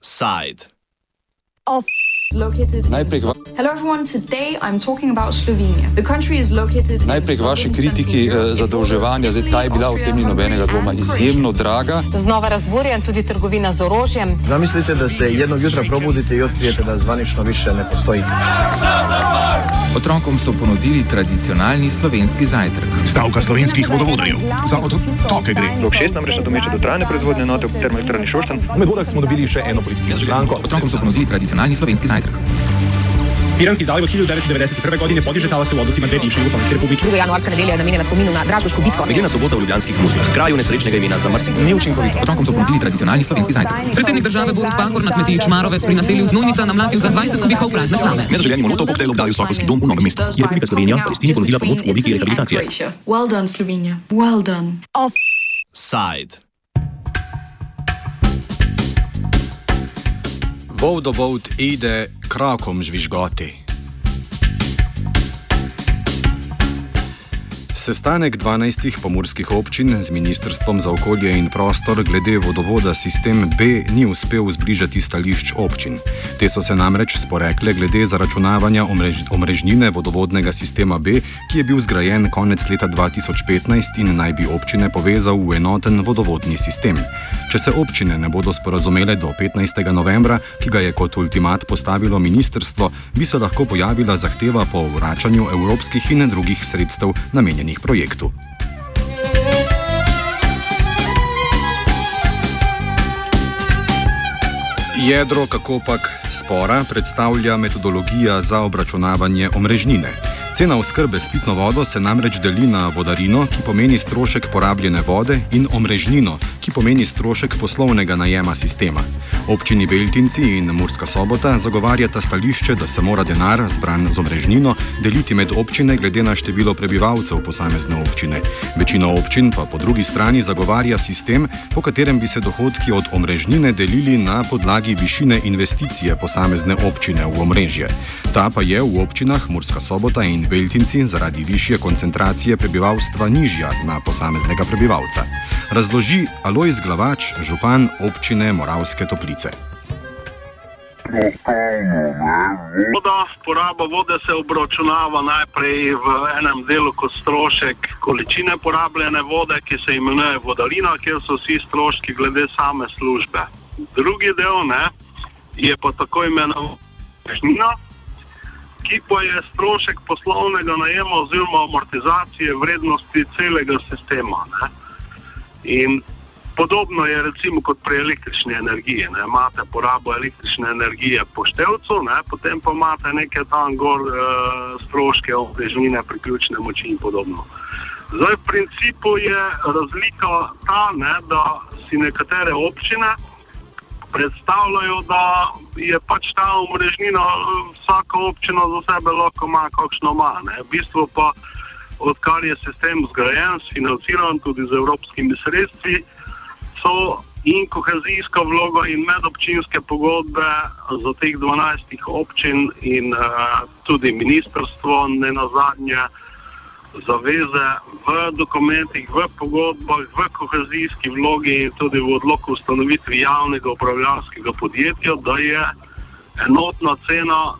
Offside. Off. Located in Najprej k va- Hello everyone, today I'm talking about Slovenia. The country is located in Najprej k vaši southern kritiki eh, zadolževanja. Zdaj, ta je bila v tem ni nobenega dvoma izjemno draga. Znova razburjen tudi trgovina z orožjem. Zamislite da se jednog jutra probudite i otkrijete da zvanično više ne postoji. Otrokom so ponudili tradicionalni slovenski zajtrk. Stavka slovenskih vodovodarjev. Za otroke gre. Rok 6 namreč nadomešča dotrajane proizvodne enote v termoelektrarni Šoštanj. Med vodah smo dobili še eno politično stranko. Otrokom so ponudili tradicionalni slovenski zajtrk. Piranski zaliv od 1991. godine podiže talase u odnosima dve bivše Jugoslovenske republike. Druga januarska nedelja je namenjena spominu na Dražgoško bitko. Meglena sobota v Ljubljanskih mužih, kraju nesrečnega imena za Mrsik, ni učinkovito. Otrokom so ponudili tradicionalni slovenski zajtrk. Predsednik države Borut Pahor na kmetiji Čmarovec pri naselju Znojnica namlatil za 20 kubikov prazne slame. Nezaželeni molotov koktejl obdali Sokolski dom v Novem mestu. Je Republika Slovenija Palestini ponudila pomoč v obliki rehabilitacije. Well done, Slovenia. Well done. Side. Voldovod ide krakom žvižgoti. Sestanek 12 pomorskih občin z Ministrstvom za okolje in prostor glede vodovoda sistem B ni uspel zbližati stališč občin. Te so se namreč sporekle glede zaračunavanja omrež omrežnine vodovodnega sistema B, ki je bil zgrajen konec leta 2015 in naj bi občine povezal v enoten vodovodni sistem. Če se občine ne bodo sporazumele do 15. novembra, ki ga je kot ultimat postavilo ministrstvo, bi se lahko pojavila zahteva po vračanju evropskih in drugih sredstev namenjenih projektu. Jedro kakopak spora predstavlja metodologija za obračunavanje omrežnine. Cena oskrbe s pitno vodo se namreč deli na vodarino, ki pomeni strošek porabljene vode, in omrežnino, ki pomeni strošek poslovnega najema sistema. Občini Beltinci in Murska sobota zagovarjata stališče, da se mora denar, zbran z omrežnino, deliti med občine glede na število prebivalcev posamezne občine. Večina občin pa po drugi strani zagovarja sistem, po katerem bi se dohodki od omrežnine delili na podlagi višine investicije posamezne občine v omrežje. Ta pa je v občinah Murska sobota in Beltinci zaradi višje koncentracije prebivalstva nižja na posameznega prebivalca. Razloži Alojz Glavač, župan občine Moravske Toplice. Voda, poraba vode se obračunava najprej v enem delu kot strošek količine porabljene vode, ki se imenuje vodalina, kjer so vsi stroški glede same službe. Drugi del ne, je pa tako imenovana režnina, ki pa je strošek poslovnega najema oziroma amortizacije vrednosti celega sistema. Ne. In podobno je recimo kot pri električni energiji. Ne. Imate porabo električne energije po števcu, ne, potem pa imate neke tam gor e, stroške obrežnine, priključne moči in podobno. Zdaj, v principu je razlika ta, ne, da si nekatere občine predstavljajo, da je pač ta omrežnina vsaka občina za sebe lahko ima, kakšno ima. Ne. V bistvu pa, odkar je sistem zgrajen, financiran tudi z evropskimi sredstvi, so in kohezijska vloga in medobčinske pogodbe za teh 12 občin in uh, tudi ministrstvo, ne nazadnje, zaveze v dokumentih, v pogodbah, v kohezijski vlogi in tudi v odloku ustanovitvi javnega upravljalskega podjetja, da je enotna cena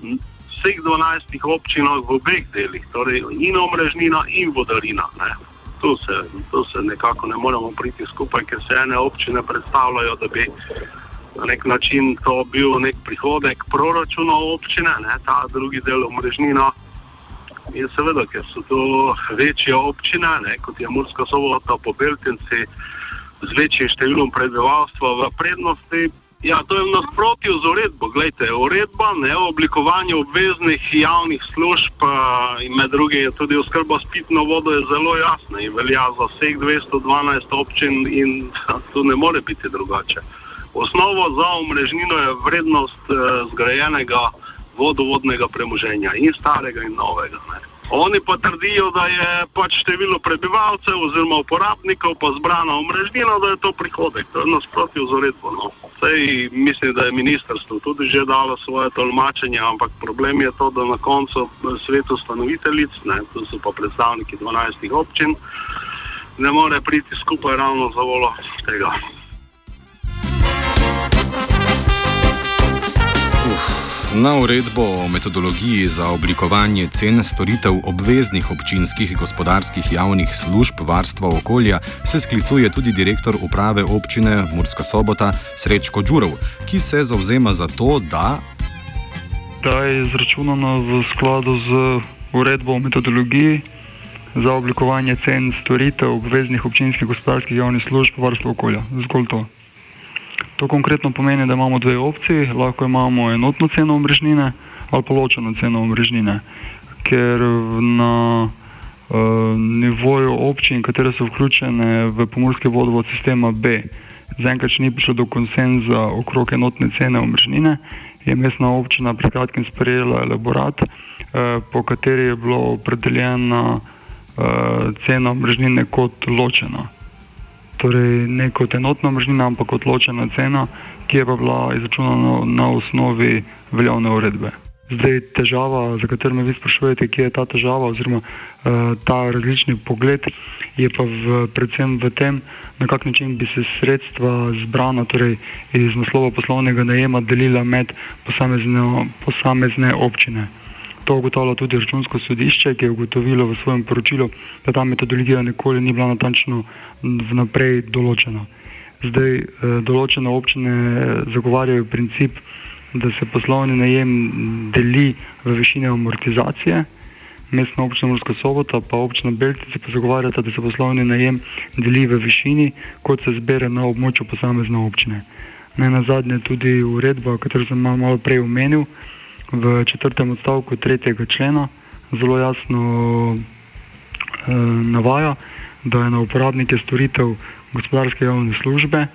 vseh 12 občinah v obeh delih, torej in omrežnina in vodarina. Ne. Tu se, tu se nekako ne moremo priti skupaj, ker se ene občine predstavljajo, da bi na nek način to bil nek prihodek proračuna občine, ne, ta drugi del omrežnina. In seveda, ker so to večje občine, ne, kot je Murska sobota, pobeltenci z večjim številom prebivalstva v prednosti. Ja, to je v nasprotju z uredbo. Glejte, uredba ne, o oblikovanju obveznih javnih služb in med drugim tudi oskrba s pitno vodo je zelo jasna in velja za vseh 212 občin in tu ne more biti drugače. Osnova za omrežnino je vrednost eh, zgrajenega vodovodnega premoženja in starega in novega. Ne. Oni pa trdijo, da je pač število prebivalcev oziroma uporabnikov pa zbrana omrežnina, da je to prihodek. To je nasprotju z uredbo. No. Sej mislim, da je ministrstvo tudi že dalo svoje tolmačenje, ampak problem je to, da na koncu svetu stanoviteljic, ne, to so pa predstavniki 12 občin, ne more priti skupaj ravno za volo tega. Na uredbo o metodologiji za oblikovanje cen storitev obveznih občinskih gospodarskih javnih služb varstva okolja se sklicuje tudi direktor uprave občine Murska sobota Srečko Đurov, ki se zauzema za to, da. Da je izračunano v skladu z uredbo o metodologiji za oblikovanje cen storitev obveznih občinskih gospodarskih javnih služb varstva okolja. Zgolj to. To konkretno pomeni, da imamo dve opciji. Lahko imamo enotno ceno omrežnine ali pa ločeno ceno omrežnine, ker na uh, nivoju občin, katere so vključene v pomorski vodovod sistema B, zaenkrat ni prišlo do konsenza okrog enotne cene omrežnine, je mestna občina pred kratkim sprejela elaborat, uh, po kateri je bilo opredeljena uh, cena omrežnine kot ločena torej ne kot enotna mrežnina, ampak kot ločena cena, ki je pa bila izračunana na osnovi veljavne uredbe. Zdaj, težava, za katero me vi sprašujete, kje je ta težava, oziroma uh, ta različni pogled, je pa v, predvsem v tem, na kak način bi se sredstva zbrana, torej iz naslova poslovnega najema, delila med posamezne, posamezne občine. To ugotavlja tudi računsko sodišče, ki je ugotovilo v svojem poročilu, da ta metodologija nikoli ni bila natančno vnaprej določena. Zdaj eh, določene občine zagovarjajo princip, da se poslovni najem deli v višini amortizacije, mestna občina Murska sobota pa občina Beltice pa zagovarjata, da se poslovni najem deli v višini, kot se zbere na območju posamezne občine. Ne na zadnje tudi uredba, katero sem malo prej omenil, v četrtem odstavku tretjega člena zelo jasno eh, navaja, da je na uporabnike storitev gospodarske javne službe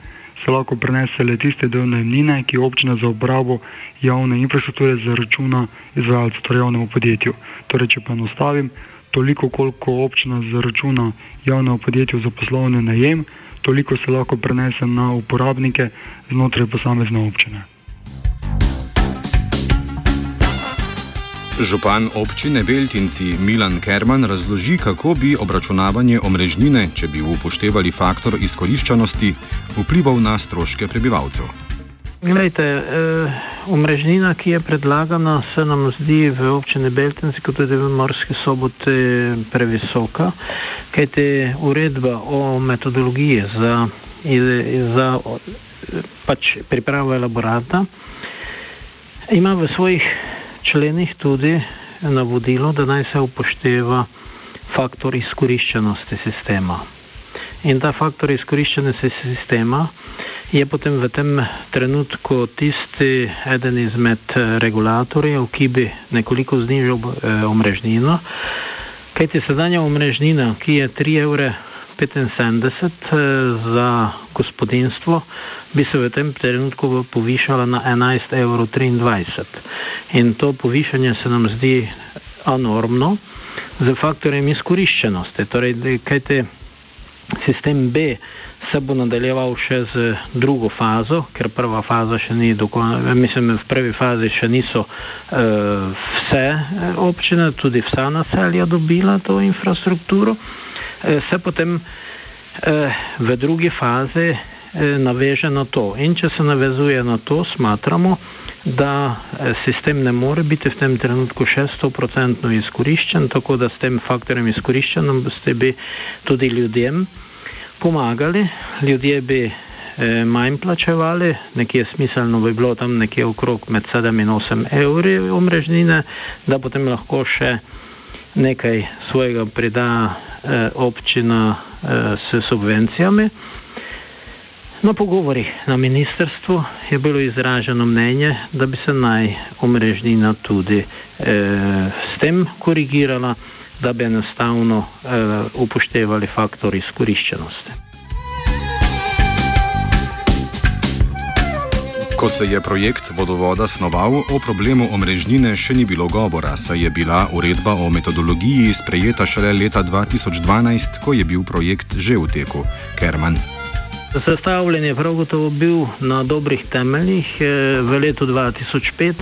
se lahko prenese le tiste del najemnine, ki občina za uporabo javne infrastrukture zaračuna izvajalcu, torej javnemu podjetju. Torej, če pa enostavim, toliko, koliko občina zaračuna javnemu podjetju za poslovni najem, toliko se lahko prenese na uporabnike znotraj posamezne občine. Župan občine Beltinci Milan Kerman razloži, kako bi obračunavanje omrežnine, če bi upoštevali faktor izkoriščanosti, vplival na stroške prebivalcev. Glejte, eh, omrežnina, ki je predlagana, se nam zdi v občini Beltinci, kot tudi v Morski soboti, previsoka, kajte uredba o metodologiji za, za pač pripravo elaborata ima v svojih členih tudi navodilo, da naj se upošteva faktor izkoriščenosti sistema. In ta faktor izkoriščenosti sistema je potem v tem trenutku tisti eden izmed regulatorjev, ki bi nekoliko znižal eh, omrežnino. Kajti sedanja omrežnina, ki je 3,75 evra eh, za gospodinstvo, bi se v tem trenutku povišala na 11,23 evra. In to povišanje se nam zdi anormno z faktorjem izkoriščenosti. Torej, kajte sistem B se bo nadaljeval še z drugo fazo, ker prva faza še ni dokončana. Mislim, v prvi fazi še niso uh, vse eh, občine, tudi vsa naselja dobila to infrastrukturo. Uh, se potem uh, v drugi fazi uh, naveže na to. In če se navezuje na to, smatramo, da eh, sistem ne more biti v tem trenutku še 100% izkoriščen, tako da s tem faktorjem izkoriščenosti bi tudi ljudem pomagali, ljudje bi eh, manj plačevali, nekje smiselno bi bilo tam nekje okrog med 7 in 8 evri omrežnine, da potem lahko še nekaj svojega prida eh, občina eh, s subvencijami. Na pogovorih na ministrstvu je bilo izraženo mnenje, da bi se naj omrežnina tudi eh, s tem korigirala, da bi enostavno eh, upoštevali faktor izkoriščenosti. Ko se je projekt vodovoda snoval, o problemu omrežnine še ni bilo govora, saj je bila uredba o metodologiji sprejeta šele leta 2012, ko je bil projekt že v teku. Kerman. Sestavljen je prav gotovo bil na dobrih temeljih v letu 2005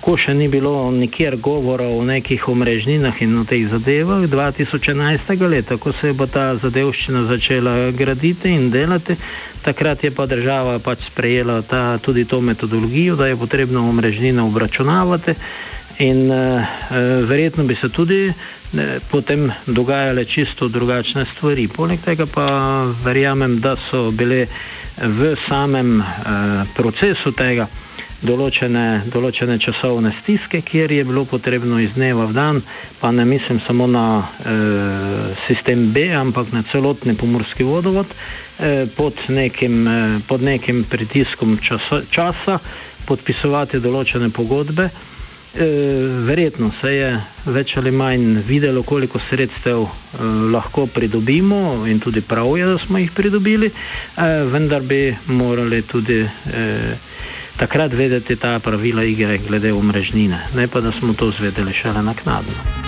ko še ni bilo nikjer govora o nekih omrežninah in o teh zadevah, 2011. leta, ko se je ta zadevščina začela graditi in delati, takrat je pa država pač sprejela ta, tudi to metodologijo, da je potrebno omrežnine obračunavati. In uh, verjetno bi se tudi ne, potem dogajale čisto drugačne stvari. Poleg tega pa verjamem, da so bile v samem uh, procesu tega določene, določene časovne stiske, kjer je bilo potrebno iz dneva v dan, pa ne mislim samo na e, sistem B, ampak na celotni pomorski vodovod, e, pod, nekim, e, pod nekim pritiskom časa, časa podpisovati določene pogodbe. E, verjetno se je več ali manj videlo, koliko sredstev e, lahko pridobimo, in tudi prav je, da smo jih pridobili, e, vendar bi morali tudi. E, takrat vedeti ta pravila igre glede omrežnine, ne pa da smo to zvedeli šele naknadno.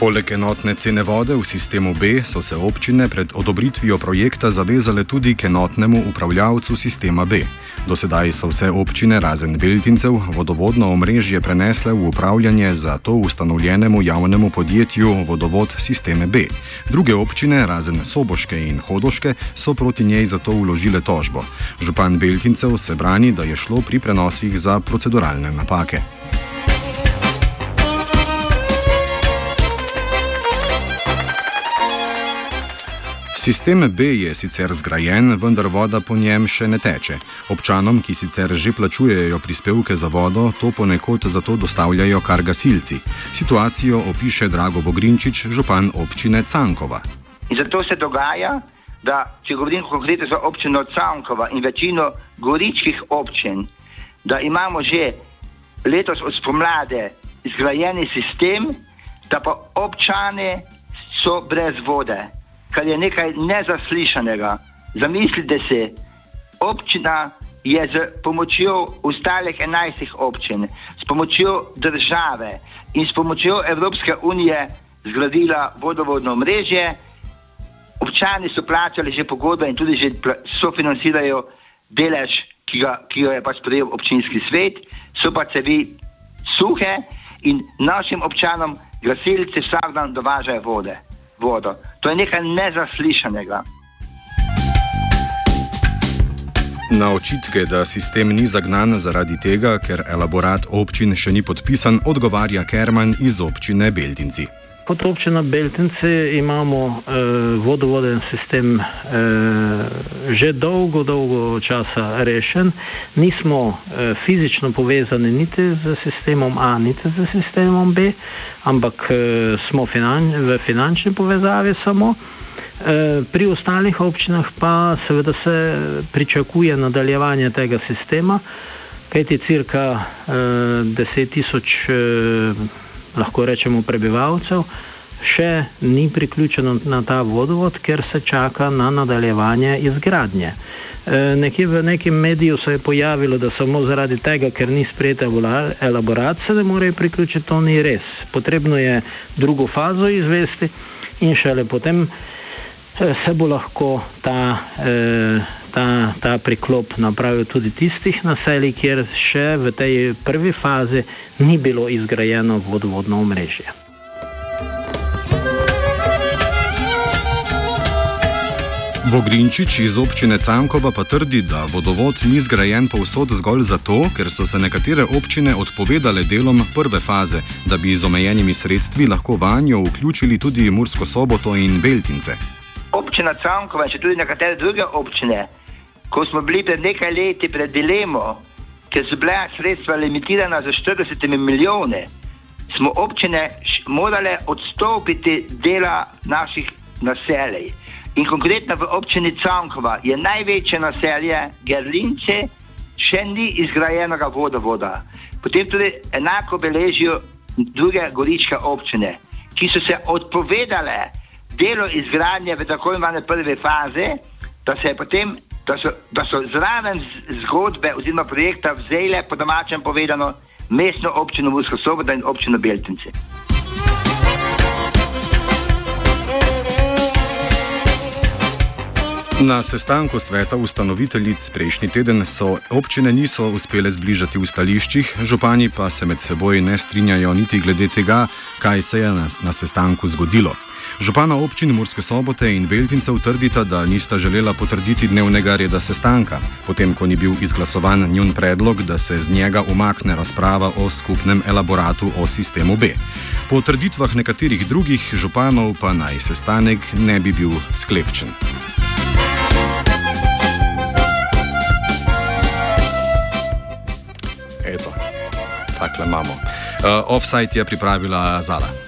Poleg enotne cene vode v sistemu B so se občine pred odobritvijo projekta zavezale tudi k enotnemu upravljavcu sistema B. Do sedaj so vse občine razen Beltincev vodovodno omrežje prenesle v upravljanje za to ustanovljenemu javnemu podjetju Vodovod sisteme B. Druge občine razen Soboške in Hodoške so proti njej zato uložile tožbo. Župan Beltincev se brani, da je šlo pri prenosih za proceduralne napake. Sistem B je sicer zgrajen, vendar voda po njem še ne teče. Občanom, ki sicer že plačujejo prispevke za vodo, to ponekod zato dostavljajo kar gasilci. Situacijo opiše Drago Vogrinčič, župan občine Cankova. In zato se dogaja, da če govorim konkretno za občino Cankova in večino goričkih občin, da imamo že letos od spomladi zgrajeni sistem, da pa občane so brez vode kar je nekaj nezaslišanega. Zamislite si, občina je z pomočjo ostalih enajstih občin, s pomočjo države in s pomočjo Evropske unije zgradila vodovodno mrežje. Občani so plačali že pogodbe in tudi že sofinancirajo delež, ki ga, ki ga je pa sprejel občinski svet, so pa cevi suhe in našim občanom gasilci vsak dan dovažajo vode vodo. To je nekaj nezaslišanega. Na očitke, da sistem ni zagnan zaradi tega, ker elaborat občin še ni podpisan, odgovarja Kerman iz občine Beltinci. Kot občina Beltinci imamo eh, vodovoden sistem eh, že dolgo, dolgo časa rešen. Nismo eh, fizično povezani niti z sistemom A, niti z sistemom B, ampak eh, smo finan v finančni povezavi samo. Eh, pri ostalih občinah pa seveda se pričakuje nadaljevanje tega sistema, kajti cirka eh, 10 tisoč. Eh, lahko rečemo, prebivalcev, še ni priključeno na ta vodovod, ker se čaka na nadaljevanje izgradnje. E, nekje v nekem mediju se je pojavilo, da samo zaradi tega, ker ni sprejeta elaborat, se ne morejo priključiti, to ni res. Potrebno je drugo fazo izvesti in šele potem se bo lahko ta, e, ta, ta priklop napravil tudi tistih naselij, kjer še v tej prvi fazi ni bilo izgrajeno vodovodno omrežje. Vogrinčič iz občine Cankova pa trdi, da vodovod ni zgrajen povsod zgolj zato, ker so se nekatere občine odpovedale delom prve faze, da bi z omejenimi sredstvi lahko vanjo vključili tudi Mursko soboto in Beltince. Občina Cankova in še tudi nekatere druge občine, ko smo bili pred nekaj leti pred dilemo, ker so bila sredstva limitirana za 40 milijone, smo občine morale odstopiti dela naših naselij. In konkretno v občini Cankova je največje naselje Gerlince, še ni izgrajenega vodovoda. Potem tudi enako beležijo druge goričke občine, ki so se odpovedale delo izgradnje v tako imenovane prve faze, da se je potem da so, da so zraven zgodbe oziroma projekta vzele, po domačem povedano, mestno občino Murska Soboda in občino Beltince. Na sestanku sveta ustanoviteljic prejšnji teden so občine niso uspele zbližati v stališčih, župani pa se med seboj ne strinjajo niti glede tega, kaj se je na, na sestanku zgodilo. Župana občin Murske sobote in Beltincev trdita, da nista želela potrditi dnevnega reda sestanka, potem ko ni bil izglasovan njun predlog, da se z njega umakne razprava o skupnem elaboratu o sistemu B. Po trditvah nekaterih drugih županov pa naj sestanek ne bi bil sklepčen. Eto, takle imamo. Uh, offside je pripravila Zala.